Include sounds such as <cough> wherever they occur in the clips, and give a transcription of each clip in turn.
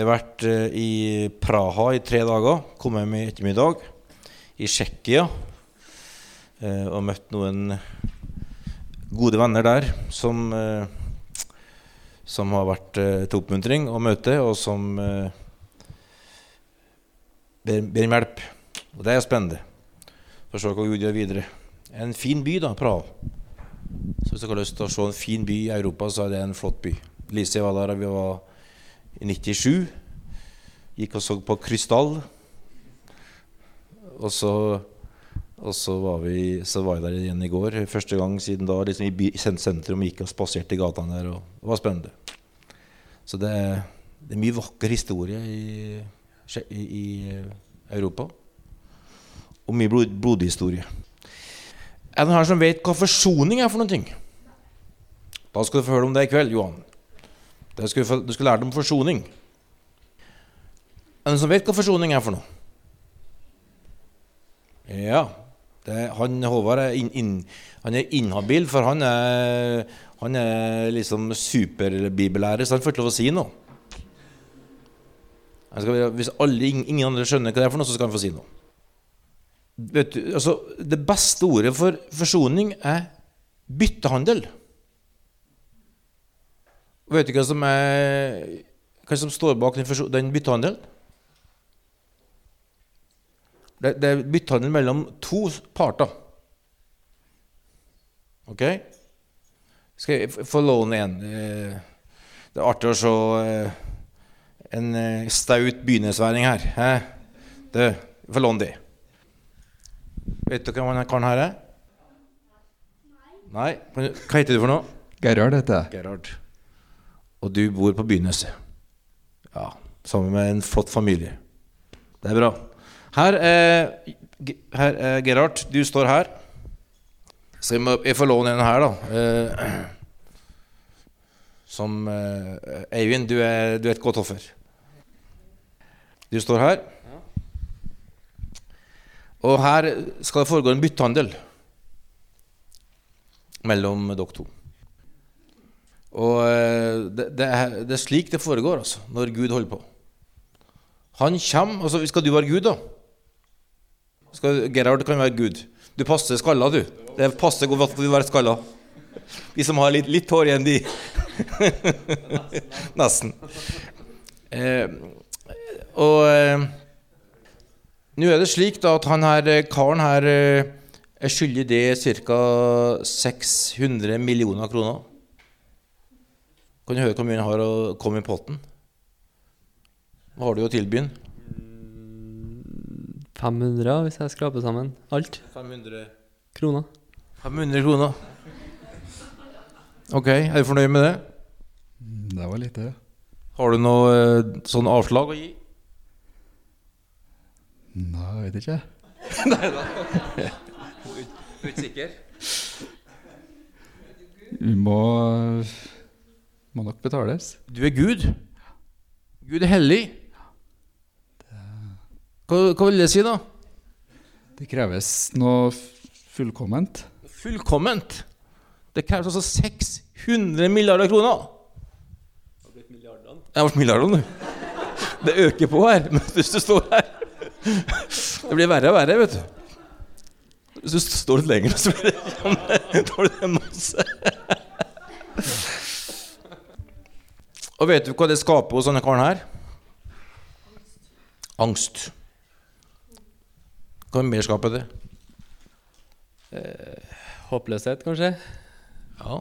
Jeg har vært eh, i Praha i tre dager. Kom hjem i ettermiddag. I Tsjekkia. eh, Og møtt noen gode venner der som, eh, som har vært til oppmuntring å møte, og som ber, ber om hjelp. Og det er spennende. For å se hva Gud gjør videre. En fin by, da, Praha. Så hvis dere har lyst til å se en fin by i Europa, så er det en flott by. Lise var der, og vi var i 97. Gikk og så på Krystall. Og så, og så, var vi, så var jeg der igjen i går. Første gang siden da liksom i, sentrum. Gikk og spaserte i gatene der. og Det var spennende. Så det det er mye vakker historie i, i, i Europa. Og mye blod, blodhistorie. Er det noen her som vet hva forsoning er for noen ting? Da skal du få høre om det i kveld, Johan. Du skal, du skal lære dem forsoning. Er det noen som vet hva forsoning er for noe? Ja. Det, han Håvard er, inn, inn, er inhabil, for han er, han er liksom superbibellærer, så han får ikke lov å si noe. Skal, hvis alle, ingen andre skjønner hva det er for noe, så skal han få si noe. Du, altså, det beste ordet for forsoning er byttehandel. Vet du hva som, er, hva som står bak den, den byttehandelen? Det, det er byttehandel mellom to parter. Ok? Skal jeg få låne en? Det er artig å se en staut begynnersværing her. Hæ? Du, få låne de. Vet dere hvem han karen her er? Nei. Hva heter du for noe? Gerhard heter jeg. Gerhard. Og du bor på Byneset. Ja, sammen med en flott familie. Det er bra. Her er, her er Gerhard. Du står her. Så jeg, må, jeg får låne en her, da. Eh, som eh, Eivind, du er, du er et godt offer. Du står her. Og her skal det foregå en byttehandel mellom dere to. Og det, det, er, det, er, slik det foregår altså, når Gud holder på. Han kommer altså Skal du være Gud, da? Skal, Gerhard kan være Gud. Du passer skalla, du. Det passer godt at du være skalla. De som har litt, litt hår igjen, de <laughs> Nesten. Eh, og eh, nå er det slik da at han her, karen her eh, er skyldig det ca. 600 millioner kroner. Kan du høre hvor mye han har å komme i potten? Hva har du å tilby han? 500, hvis jeg skraper sammen alt. 500 kroner. 500 kroner. Ok, er du fornøyd med det? Det var litt det. Har du noe eh, sånn avslag å gi? Nei, jeg vet ikke. <laughs> Nei da. Du er ikke sikker? Vi må må nok betales. Du er Gud. Gud er hellig. Hva, hva vil det si, da? Det kreves noe fullkomment. Fullkomment? Det kreves altså 600 milliarder kroner. Det har blitt milliardene. Det har blitt milliardene, du. Det øker på her hvis du står her. Det blir verre og verre, vet du. Hvis du står litt lenger, så blir det, det masse. Og vet du hva det skaper hos denne karen her? Angst. Hva mer skaper det? Eh, håpløshet, kanskje? Ja.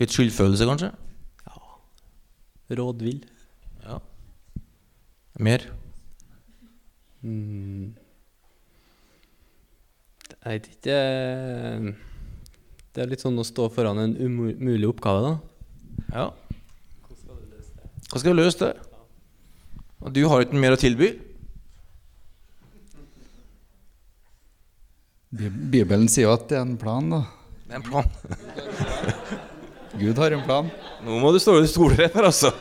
Litt skyldfølelse, kanskje? Ja. Rådvill. Ja. Mer? Mm. Jeg vet ikke Det er litt sånn å stå foran en umulig oppgave, da. Ja. Hva skal jeg løse det? Og du har ikke mer å tilby? Bibelen sier jo at det er en plan, da. Det er en plan. <laughs> Gud har en plan. Nå må du stå i stolrett her, altså.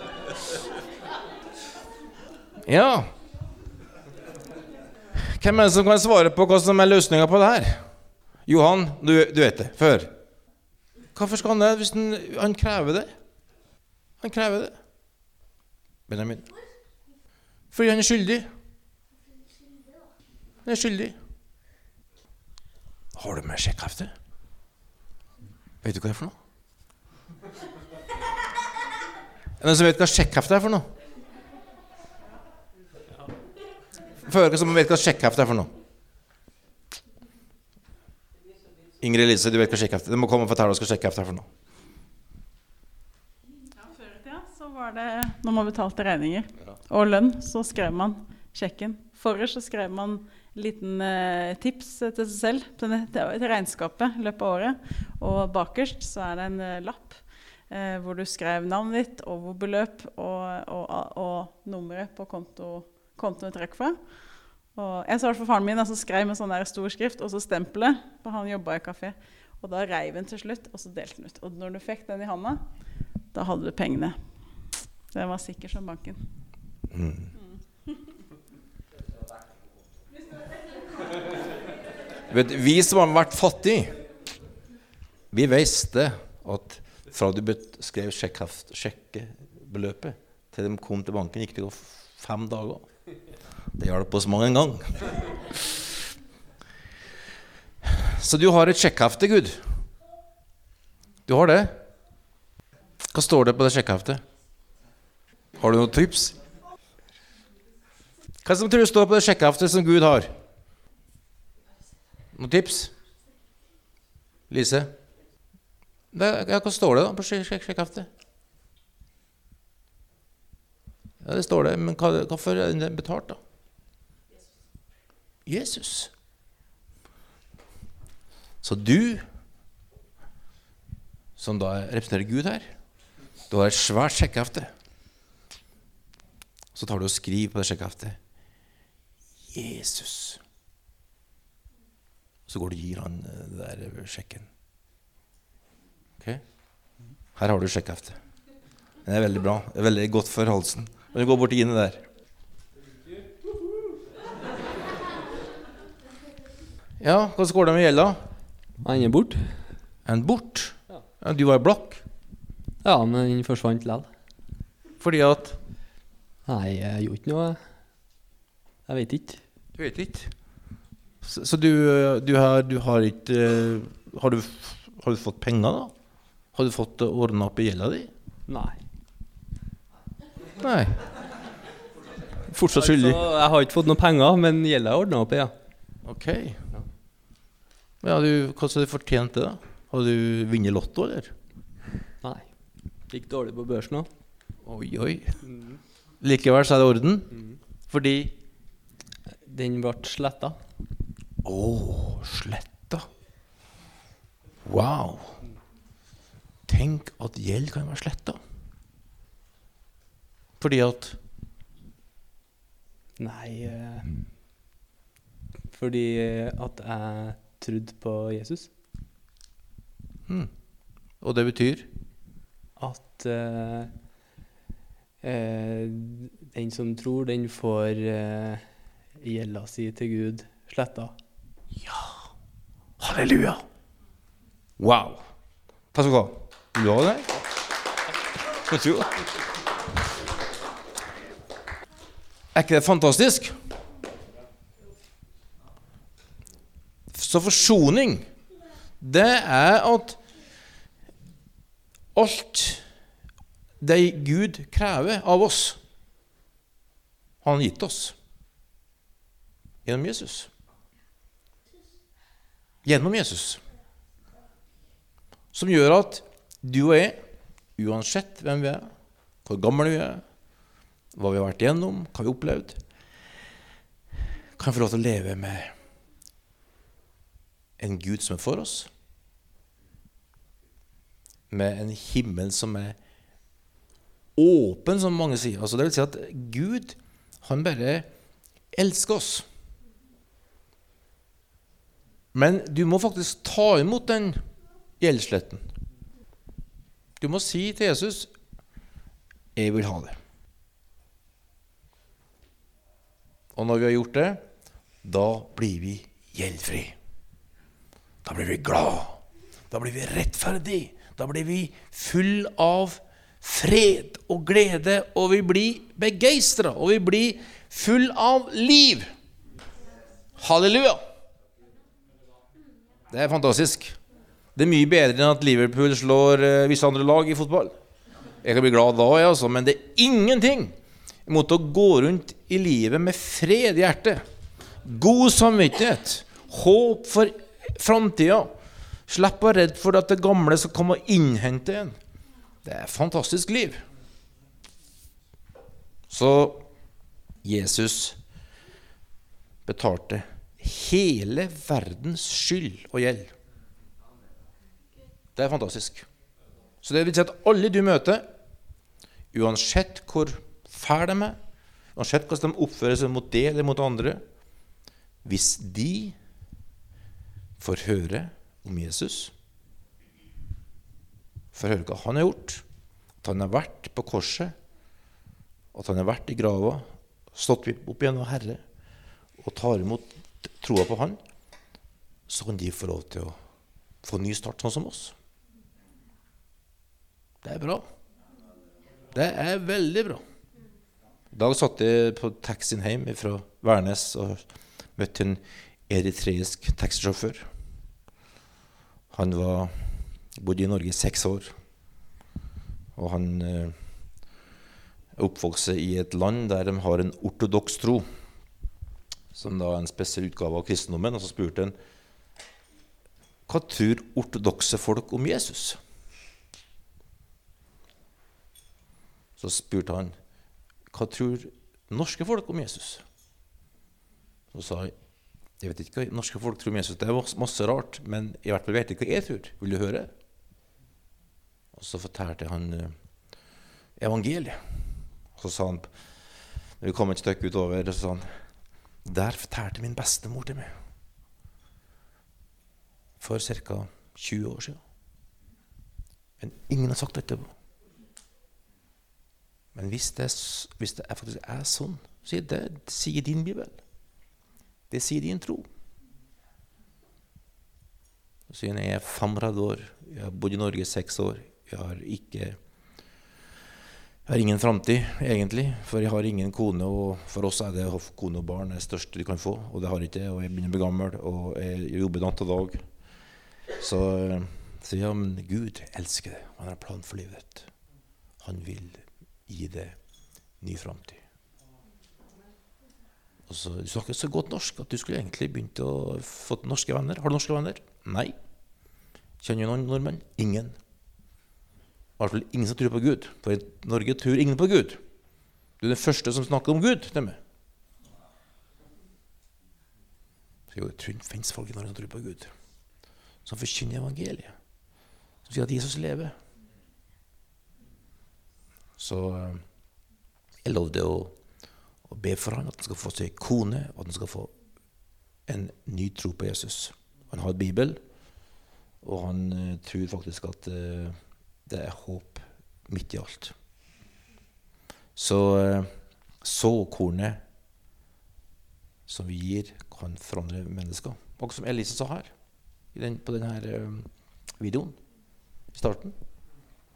Ja. Hvem er det som kan svare på hva som er løsninga på det her? Johan, du, du vet det. Før. Hvorfor skal han det hvis han, han krever det? Han krever det. Benjamin. Fordi han er skyldig. Han er skyldig. Har du med sjekkhefte? Vet du hva det er for noe? Er det noen som vet hva sjekkhefte er for noe? Føler ikke som vet hva sjekkhefte er for noe. Ingrid Lise, du vet hva sjekkhefte er. Du må komme og fortelle oss hva sjekkhefte er for noe. Ja, Før i tida så var det når man betalte regninger og lønn, så skrev man sjekken. Forrest så skrev man en liten eh, tips til seg selv til, til, regnskapet i løpet av året. Og bakerst så er det en eh, lapp eh, hvor du skrev navnet ditt, og, og, og, og nummeret på konto, kontoen du trekker fra. Og jeg så hvert fall faren min altså, skrev med sånn der stor skrift og så stempelet, for han jobba i kafé. Og da reiv han til slutt, og så delte han ut. Og når du fikk den i handa, da hadde du pengene. Den var sikker som banken. Vet, vi som har vært fattige, vi visste at fra du skrev sjekkebeløpet til de kom til banken, gikk det jo fem dager. Det hjalp oss mange en gang. Så du har et sjekkehefte, Gud. Du har det. Hva står det på det sjekkheftet? Har du noen tips? Hva som tror du står på det sjekkheftet som Gud har? Noen tips? Lise? Ja, hva står det da på sjek- sjek- sjekkheftet? Ja, det står det, men hva, hvorfor er den betalt, da? Jesus. Så du, som da representerer Gud her, du har et svært sjekkhefte. Så tar du og skriver på det sjekkheftet Jesus. Så går du og gir han den det der eh, sjekken. Ok? Her har du sjekkheftet. Det er veldig bra. Det er veldig godt for halsen. Men du går bort til Gine der? Ja, hvordan går det med gjelda? Han er borte. Er bort? Ja, du var blakk. Ja, men den forsvant likevel. Fordi at Nei, jeg gjorde ikke noe. Jeg vet ikke. Du vet ikke. Så, så du, du, har, du har ikke eh, har du, har du fått penger, da? Har du fått ordna opp i gjelda di? Nei. Nei. Fortsatt skyldig? Altså, jeg har ikke fått noe penger, men gjelda er ordna opp i, ja. Ok. Ja, du, hva har du fortjent det, da? Har du vunnet Lotto, eller? Nei. Gikk dårlig på børsen òg. Oi, oi. Likevel så er det orden? Fordi Den ble sletta. Å, sletta. Wow. Tenk at gjeld kan være sletta. Fordi at Nei eh, Fordi at jeg trodde på Jesus. Mm. Og det betyr At eh, eh, den som tror, den får eh, gjelda si til Gud sletta. Halleluja! Wow. Takk ha. Vil du ha det? Vær så. Er ikke det fantastisk? Så forsoning, det er at alt det Gud krever av oss, har han gitt oss gjennom Jesus. Gjennom Jesus. Som gjør at du og jeg, uansett hvem vi er, hvor gamle vi er, hva vi har vært igjennom, hva vi har opplevd, kan få lov til å leve med en Gud som er for oss, med en himmel som er åpen, som mange sier. Altså, det vil si at Gud, han bare elsker oss. Men du må faktisk ta imot den gjeldssletten. Du må si til Jesus 'Jeg vil ha det'. Og når vi har gjort det, da blir vi gjeldfri. Da blir vi glad. Da blir vi rettferdig. Da blir vi full av fred og glede, og vi blir begeistra, og vi blir full av liv. Halleluja! Det er fantastisk. Det er mye bedre enn at Liverpool slår eh, visse andre lag i fotball. Jeg kan bli glad da, jeg, altså, men det er ingenting mot å gå rundt i livet med fred i hjertet, god samvittighet, håp for framtida. Slipp å være redd for at det gamle skal komme og innhente en. Det er et fantastisk liv. Så Jesus betalte hele verdens skyld og gjeld. Det er fantastisk. Så det vil si at alle du møter, uansett hvor fæle de er, uansett hvordan de oppfører seg mot det eller mot andre, hvis de får høre om Jesus, får høre hva han har gjort, at han har vært på korset, at han har vært i grava, stått opp igjen og Herre, og tar imot troa på han, så kan de få lov til å få ny start, sånn som oss. Det er bra. Det er veldig bra. I dag satt jeg på taxien hjem fra Værnes og møtte en eritreisk taxisjåfør. Han var, bodde i Norge i seks år. Og han eh, er oppvokst i et land der de har en ortodoks tro, som da er en spesiell utgave av kristendommen. Og så spurte han hva tror ortodokse folk om Jesus? Så spurte han hva tror norske folk om Jesus? Så sa jeg jeg vet ikke hva norske folk tror om Jesus. Det er masse rart, men i hvert fall vet jeg hva jeg tror. Vil du høre? Og så fortalte han uh, evangeliet. Og så sa han, når vi kom et stykke utover, så sa han Der fortalte min bestemor til meg for ca. 20 år siden. Men ingen har sagt dette. Men hvis det, hvis det faktisk er sånn, så det, det sier din bibel. Det sier din tro. Siden jeg er 35 år, jeg har bodd i Norge i seks år, jeg har ikke jeg har ingen framtid, egentlig, for jeg har ingen kone. Og for oss er det kone og barn det største du kan få, og det har jeg ikke. Og jeg begynner å bli gammel, og jeg jobber natt og dag. Så, så ja, men Gud elsker det. Han har en plan for livet. Han vil gi det ny framtid. Du snakker så godt norsk at du skulle egentlig begynt å få norske venner. Har du norske venner? Nei. Kjenner du noen nordmenn? Ingen. Hvert fall ingen som tror på Gud. For i Norge tror ingen på Gud. Du er den første som snakker om Gud til. Så jo, jeg tror det fins folk i Norge som tror på Gud. Som forkynner evangeliet. Som sier at Jesus lever. Så eh, jeg lovde å, å be for han at han skal få seg kone, og at han skal få en ny tro på Jesus. Han har bibel, og han uh, tror faktisk at uh, det er håp midt i alt. Så Så såkornet som vi gir, kan forandre mennesker. Akkurat som Elise sa her den, på denne videoen i starten.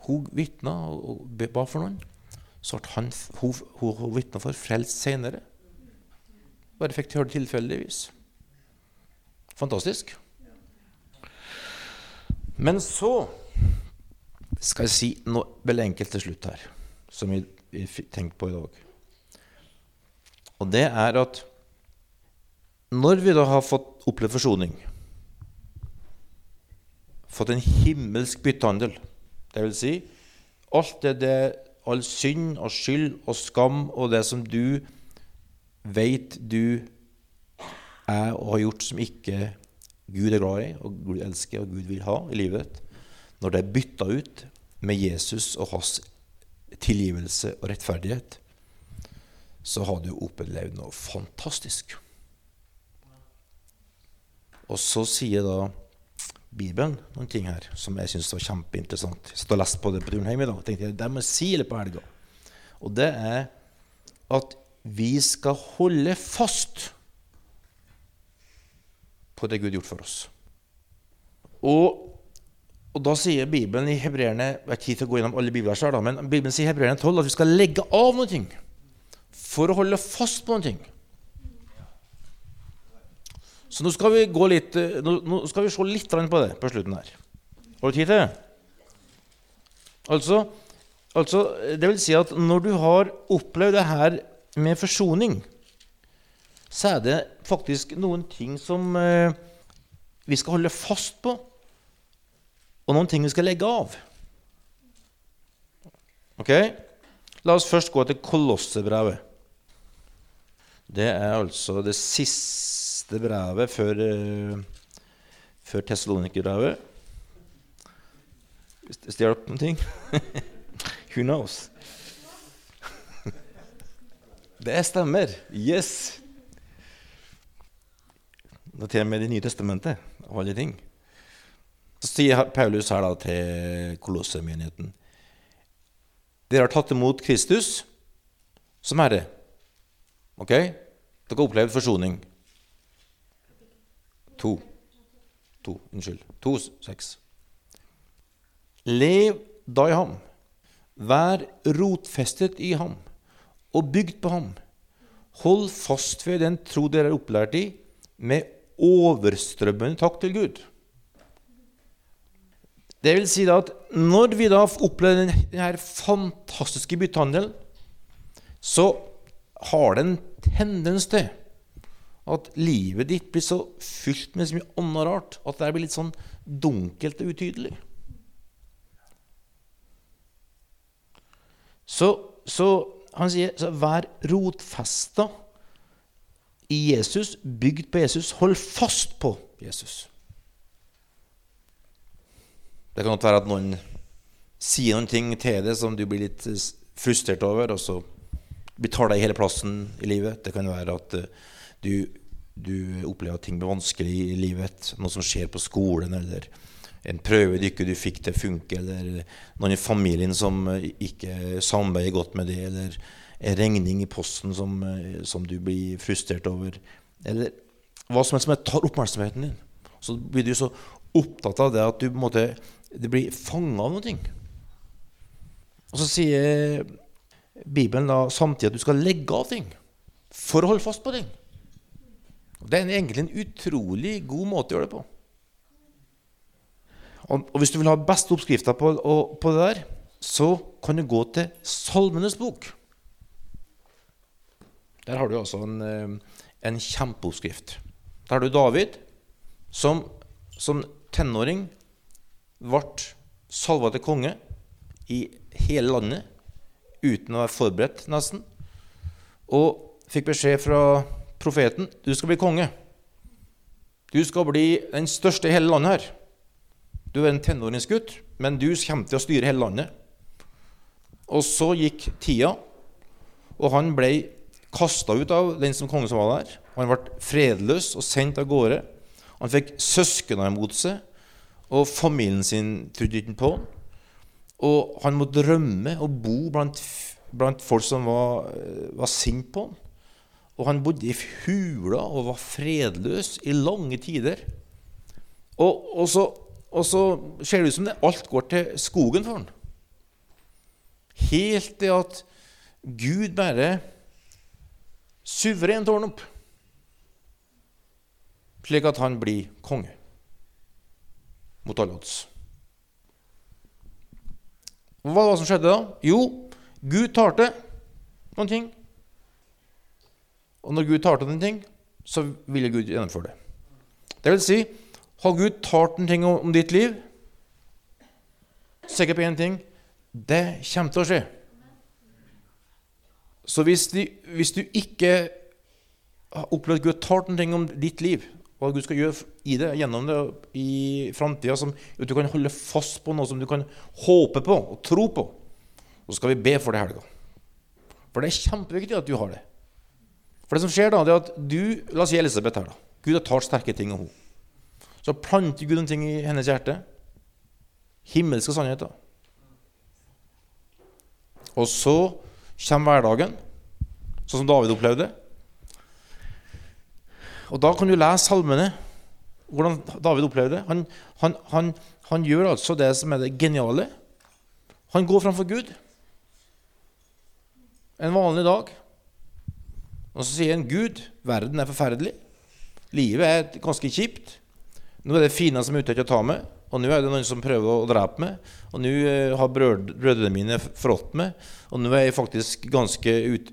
Hun vitna og ba for noen. Så ble hun, hun, hun vitna for frelst senere. Bare fikk høre det tilfeldigvis. Fantastisk. Men så skal jeg si noe veldig enkelt til slutt her, som vi, vi tenkte på i dag. Og det er at når vi da har fått opplevd forsoning, fått en himmelsk byttehandel det vil si, alt det, det all synd og skyld og skam og det som du veit du er og har gjort som ikke Gud er glad i, og Gud elsker og Gud vil ha i livet, når det er bytta ut med Jesus og hans tilgivelse og rettferdighet, så har du opplevd noe fantastisk. Og så sier da Bibelen noen ting her som jeg syns var kjempeinteressant. Jeg satt og leste på det på Brunheim i dag. tenkte jeg, Det må jeg si litt på helga. Og det er at vi skal holde fast på det Gud har gjort for oss. Og Og da sier Bibelen i Hebreerne Jeg har ikke tid til å gå gjennom alle bibelverser, da, men Bibelen sier i Hebreerne 12 at vi skal legge av noe for å holde fast på noe. Så nå skal vi gå litt eh, nå skal vi se litt på det på slutten her. Har du tid til det? Altså, altså, det vil si at når du har opplevd det her med forsoning, så er det faktisk noen ting som eh, vi skal holde fast på, og noen ting vi skal legge av. Ok? La oss først gå til Kolossebrevet. Det er altså det siste brevet før, uh, før Tessalonikerbrevet. Hvis det hjelper noen ting? <laughs> Who knows? <laughs> Det stemmer. Yes! Det er til og med Det nye testamentet og alle ting. Så sier Paulus her da til Kolossemenigheten Dere har tatt imot Kristus som Herre. Ok? Dere har opplevd forsoning. To. To, Unnskyld. To, seks. Lev da i ham. Vær rotfestet i ham og bygd på ham. Hold fast ved den tro dere er opplært i, med overstrømmende takk til Gud. Det vil si at når vi da opplever denne fantastiske byttehandelen, så har det en tendens til at livet ditt blir så fylt med så mye annet rart at det blir litt sånn dunkelt og utydelig. Så, så han sier så vær rotfesta i Jesus, bygd på Jesus. Hold fast på Jesus. Det kan godt være at noen sier noen ting til deg som du blir litt frustrert over, og så betaler deg hele plassen i livet. Det kan være at eh, du, du opplever at ting blir vanskelig i livet. Noe som skjer på skolen, eller en prøve du ikke fikk til å funke, eller noen i familien som eh, ikke samarbeider godt med det, eller en regning i posten som, eh, som du blir frustrert over, eller hva som helst som tar oppmerksomheten din. Så blir du så opptatt av det at du på en måte det blir fanga av noe. Og så sier Bibelen da samtidig at du skal legge av ting for å holde fast på ting. Og Det er egentlig en utrolig god måte å gjøre det på. Og, og hvis du vil ha beste oppskrifta på, på, det der, så kan du gå til Salmenes bok. Der har du altså en, eh, en kjempeoppskrift. Der har du David, som som tenåring ble salva til konge i hele landet uten å være forberedt, nesten. Og fikk beskjed fra profeten du skal bli konge. Du skal bli den største i hele landet her. Du er en tenåringsgutt, men du kommer til å styre hele landet. Og så gikk tida, og han ble kasta ut av den som konge som var der. Han ble fredløs og sendt av gårde. Han fikk søsknene imot seg. Og familien sin trodde ikke på han. Og han måtte rømme og bo blant, blant folk som var, var sinte på han. Og han bodde i hula og var fredløs i lange tider. Og, og, så, og så ser det ut som det alt går til skogen for han. Helt til at Gud bare suverent ordner opp, slik at han blir konge mot alle odds. Hva var det som skjedde da? Jo, Gud talte noen ting. Og når Gud talte noen ting, så ville Gud gjennomføre det. Det vil si, har Gud talt noen ting om ditt liv, sikker på én ting det kommer til å skje. Så hvis, du, hvis du ikke har opplevd Gud talt noen ting om ditt liv, hva Gud skal gjøre i det, gjennom det i framtida, som at du kan holde fast på noe som du kan håpe på og tro på. Så skal vi be for det helga. For det er kjempeviktig at du har det. For det som skjer da, det er at du La oss si Elisabeth her. da. Gud har talt sterke ting om henne. Så planter Gud en ting i hennes hjerte. Himmelske sannheter. Og så kommer hverdagen, sånn som David opplevde. Og da kan du lese salmene, hvordan David opplever det. Han, han, han, han gjør altså det som er det geniale. Han går framfor Gud en vanlig dag. Og så sier han Gud, verden er forferdelig. Livet er ganske kjipt. Nå er det fiender som er ute etter å ta meg. Og nå er det noen som prøver å drepe meg. Og nå eh, har brød, brødrene mine forrådt meg. Og nå er jeg faktisk ganske ut,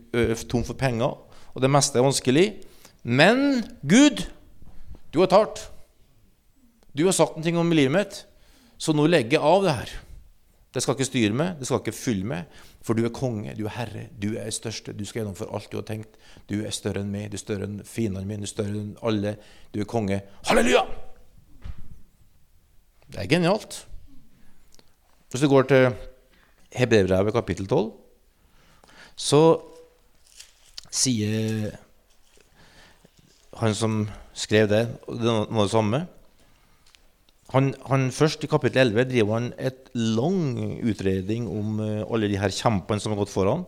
tom for penger. Og det meste er vanskelig. Men Gud, du har talt. Du har sagt en ting om livet mitt. Så nå legger jeg av det her. Det skal ikke styre meg, det skal ikke fylle meg. For du er konge, du er herre, du er største. Du skal gjennomføre alt du har tenkt. Du er større enn meg, du er større enn fiendene mine, du er større enn alle. Du er konge. Halleluja! Det er genialt. Hvis du går til Hebreerbrevet kapittel 12, så sier han som skrev det, det noe det samme han, han, Først i kapittel 11 driver han et lang utredning om uh, alle de her kjempene som har gått foran,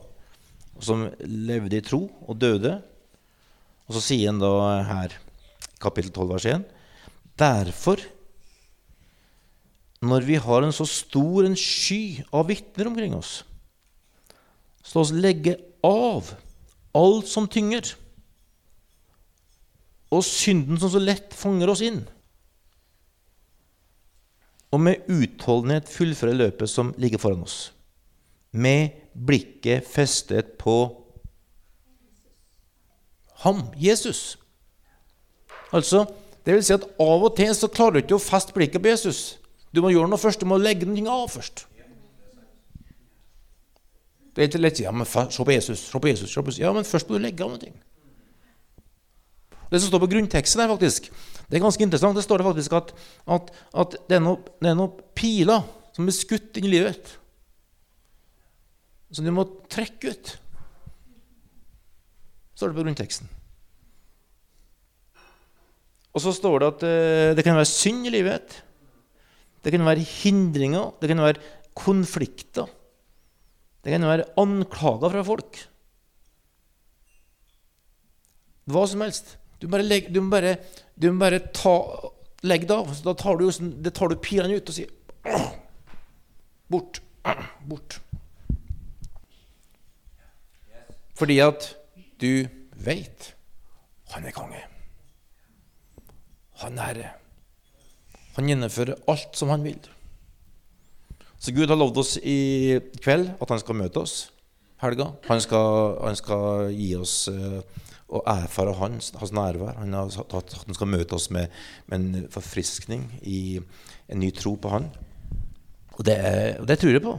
som levde i tro og døde. Og så sier han da her, kapittel 12, vers 1.: Derfor, når vi har en så stor en sky av vitner omkring oss, så la oss legge av alt som tynger, og synden som så lett fanger oss inn og med utholdenhet fullføre løpet som ligger foran oss. Med blikket festet på ham, Jesus. Altså, det vil si at Av og til så klarer du ikke å feste blikket på Jesus. Du må gjøre noe først, du må legge noe av først. Det er ikke lett å si ja, men se på Jesus, se på Jesus, se på Jesus. Ja, men først må du legge av noe. Det som står på grunnteksten, der, faktisk, det er ganske interessant. Det står det faktisk at, at, at det, er noen det er noen piler som blir skutt inn i livet som du må trekke ut. står det på grunnteksten. Og så står det at uh, det kan være synd i livet. Det kan være hindringer, det kan være konflikter. Det kan være anklager fra folk. Hva som helst. Du, bare legg, du må bare, du må bare ta, legge det av. Så Da tar du, det tar du pilene ut og sier Bort. Bort. Fordi at du veit han er konge. Han er herre. Han gjennomfører alt som han vil. Så Gud har lovd oss i kveld at han skal møte oss helga. Han skal, han skal gi oss uh, og erfare hans, hans nærvær. Han har sagt han skal møte oss med, med en forfriskning i en ny tro på han. Og det, er, det tror jeg på.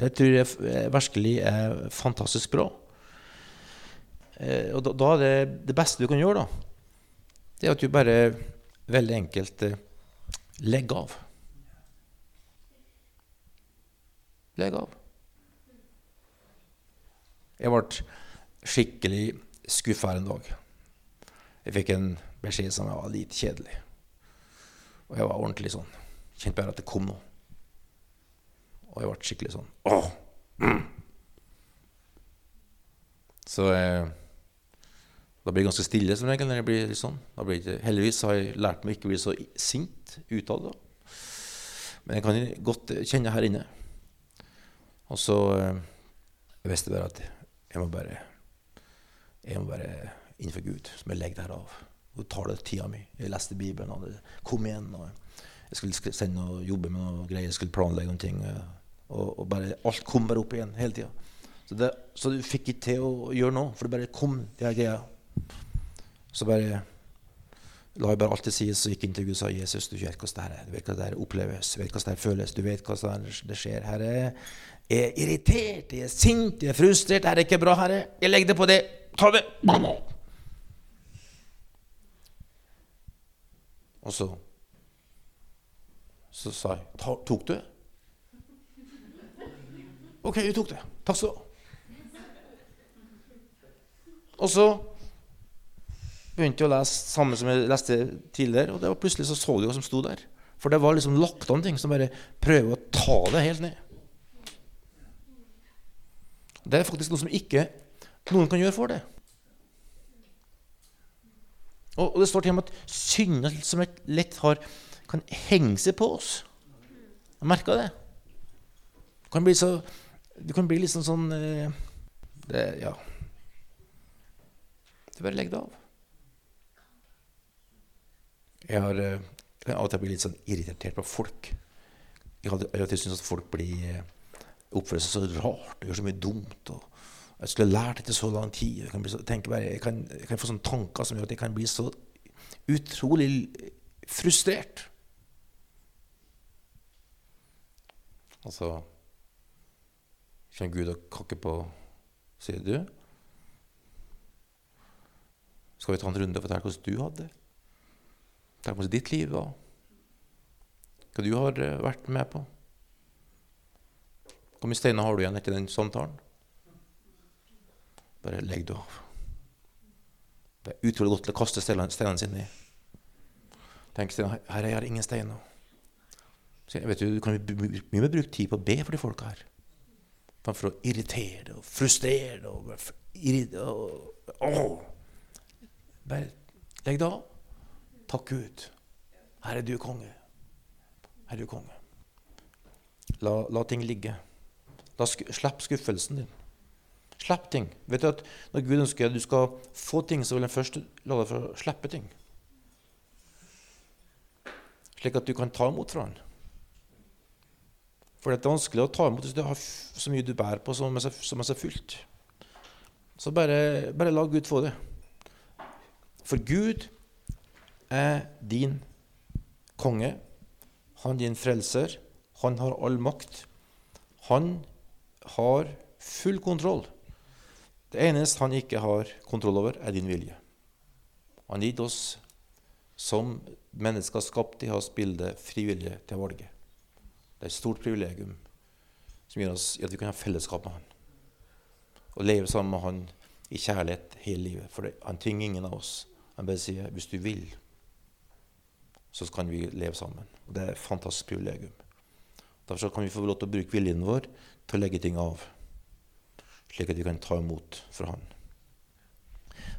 Det tror jeg virkelig er fantastisk bra. Eh, og da, da, er det det beste du kan gjøre, da, det er at du bare veldig enkelt eh, legger av. Legg av. Jeg ble skikkelig skuffa en dag. Jeg fikk en beskjed som var litt kjedelig. Og jeg var ordentlig sånn. Kjente bare at det kom noe. Og jeg ble skikkelig sånn Åh! Mm. Så eh, da blir det ganske stille som regel. når jeg blir litt sånn. Blir heldigvis har jeg lært meg ikke å bli så sint utad. Men jeg kan godt kjenne her inne. Og så eh, jeg visste bare at jeg må bare jeg må bare innenfor Gud, som jeg legger der av. Og tar det tida mi. Jeg leste Bibelen, og det kom igjen. og Jeg skulle sende og jobbe med noe greier, jeg skulle planlegge noen ting. Og, og bare, alt kom bare opp igjen hele tida. Så, så du fikk ikke til å gjøre noe, for det bare kom, de her greia. Så bare la jeg bare alltid sies, så gikk og sa Jesus, du vet hvordan det her er. Du vet hvordan det her oppleves, du vet hvordan det her føles, du vet hvordan det skjer. Herre, jeg er irritert, jeg er sint, jeg er frustrert. Det er ikke bra, Herre. Jeg legger det på det. Ta det Og så Så sa jeg Tok du? OK, jeg tok det. Takk skal du ha. Og så begynte å lese samme som jeg leste tidligere, og det var plutselig så så du hva som sto der. For det var liksom lagt an ting som bare prøver å ta det helt ned. Det er faktisk noe som ikke noen kan gjøre for det. Og, og det står til og med at synder som et lett har, kan henge seg på oss. Jeg merka det. Du kan bli så Du kan bli liksom sånn eh, det, Ja. Du bare legger det av. Jeg har eh, av og til blitt litt sånn irritert på folk. Jeg har alltid syntes at folk blir eh, oppfører seg så rart og gjør så mye dumt. og Jeg skulle lært etter så lang tid. Jeg kan, så, bare, jeg kan, jeg kan få sånne tanker som gjør at jeg kan bli så utrolig frustrert. Altså Kjenner Gud og kakker på Sier du? Skal vi ta en runde og fortelle hvordan du hadde det? Fortell hvordan ditt liv var. Hva du har eh, vært med på. Hvor mye steiner har du igjen etter den samtalen? Bare legg det av. Det er utrolig godt til å kaste steinene sine i. Tenk, Steinar, her er jeg ingen steiner. Jeg vet du, du kan mye mer bruke tid på å be for de folka her. Framfor å irritere og frustrere og, irritere, og, og, Bare legg det av. Takk Gud. Her er du konge. Her er du konge. La, la ting ligge. La Slipp skuffelsen din. Slipp ting. Vet du at Når Gud ønsker at du skal få ting, så vil han først la deg få slippe ting. Slik at du kan ta imot fra han. For det er vanskelig å ta imot hvis du har så mye du bærer på så, som er så fullt. Så bare, bare la Gud få det. For Gud er din konge. Han din frelser. Han har all makt. Han har full kontroll. Det eneste han ikke har kontroll over, er din vilje. Han har gitt oss som mennesker skapt i hans bilde frivillige til å velge. Det er et stort privilegium som gjør oss at vi kan ha fellesskap med han. Og leve sammen med han i kjærlighet hele livet. For han tvinger ingen av oss. Han bare sier hvis du vil, så kan vi leve sammen. Og Det er et fantastisk privilegium. Derfor kan vi få lov til å bruke viljen vår til å legge ting av, slik at vi kan ta imot fra Han.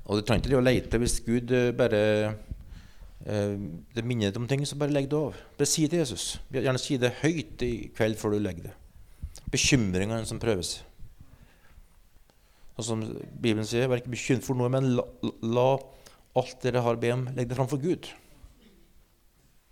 Og Du trenger ikke å lete hvis Gud eh, bare eh, det minner om ting, så bare legg det av. Bare si det til Jesus. Gjerne si det høyt i kveld før du legger det. Bekymringene som prøves. Og som Bibelen sier, vær ikke bekymret for noe, men la, la alt dere har be om, legg det framfor Gud.